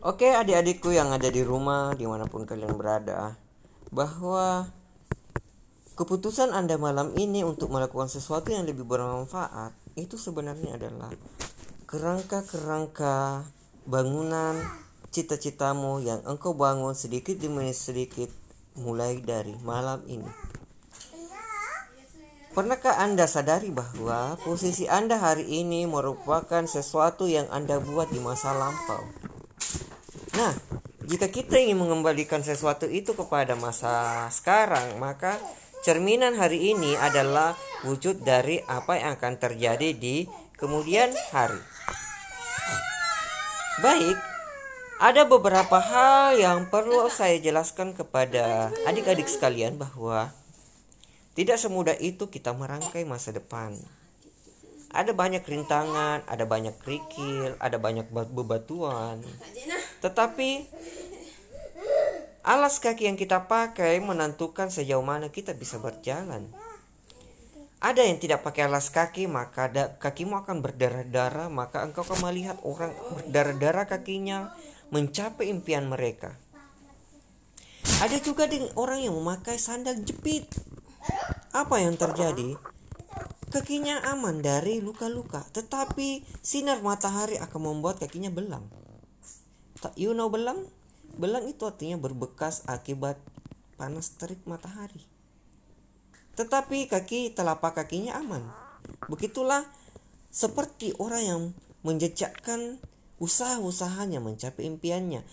Oke adik-adikku yang ada di rumah di mana pun kalian berada Bahwa keputusan anda malam ini untuk melakukan sesuatu yang lebih bermanfaat Itu sebenarnya adalah kerangka-kerangka bangunan cita-citamu yang engkau bangun sedikit demi sedikit mulai dari malam ini Pernahkah Anda sadari bahwa posisi Anda hari ini merupakan sesuatu yang Anda buat di masa lampau? Nah, jika kita ingin mengembalikan sesuatu itu kepada masa sekarang, maka cerminan hari ini adalah wujud dari apa yang akan terjadi di kemudian hari. Baik, ada beberapa hal yang perlu saya jelaskan kepada adik-adik sekalian bahwa tidak semudah itu kita merangkai masa depan. Ada banyak rintangan, ada banyak kerikil, ada banyak bebatuan. Tetapi alas kaki yang kita pakai menentukan sejauh mana kita bisa berjalan. Ada yang tidak pakai alas kaki, maka da, kakimu akan berdarah-darah, maka engkau akan melihat orang berdarah-darah kakinya mencapai impian mereka. Ada juga orang yang memakai sandal jepit. Apa yang terjadi? kakinya aman dari luka-luka, tetapi sinar matahari akan membuat kakinya belang. You know belang? Belang itu artinya berbekas akibat panas terik matahari. Tetapi kaki telapak kakinya aman. Begitulah seperti orang yang menjejakkan usaha-usahanya mencapai impiannya.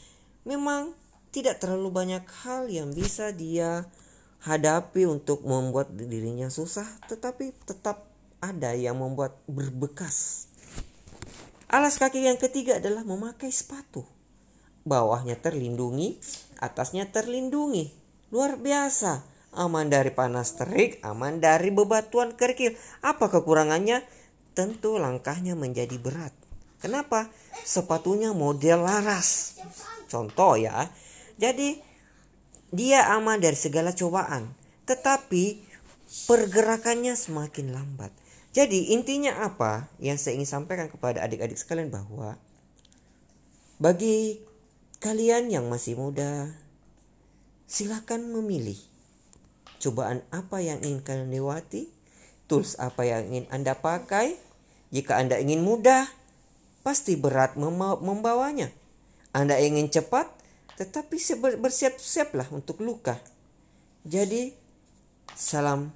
Memang tidak terlalu banyak hal yang bisa dia hadapi untuk membuat dirinya susah, tetapi tetap ada yang membuat berbekas. Alas kaki yang ketiga adalah memakai sepatu. Bawahnya terlindungi, atasnya terlindungi. Luar biasa. Aman dari panas terik, aman dari bebatuan kerikil. Apa kekurangannya? Tentu langkahnya menjadi berat. Kenapa? Sepatunya model laras. Contoh ya. Jadi dia aman dari segala cobaan, tetapi pergerakannya semakin lambat. Jadi intinya apa yang saya ingin sampaikan kepada adik-adik sekalian bahwa bagi kalian yang masih muda, silakan memilih cobaan apa yang ingin kalian lewati, tools apa yang ingin Anda pakai. Jika Anda ingin mudah, pasti berat membawanya. Anda ingin cepat, tetapi bersiap-siaplah untuk luka. Jadi, salam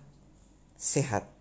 sehat.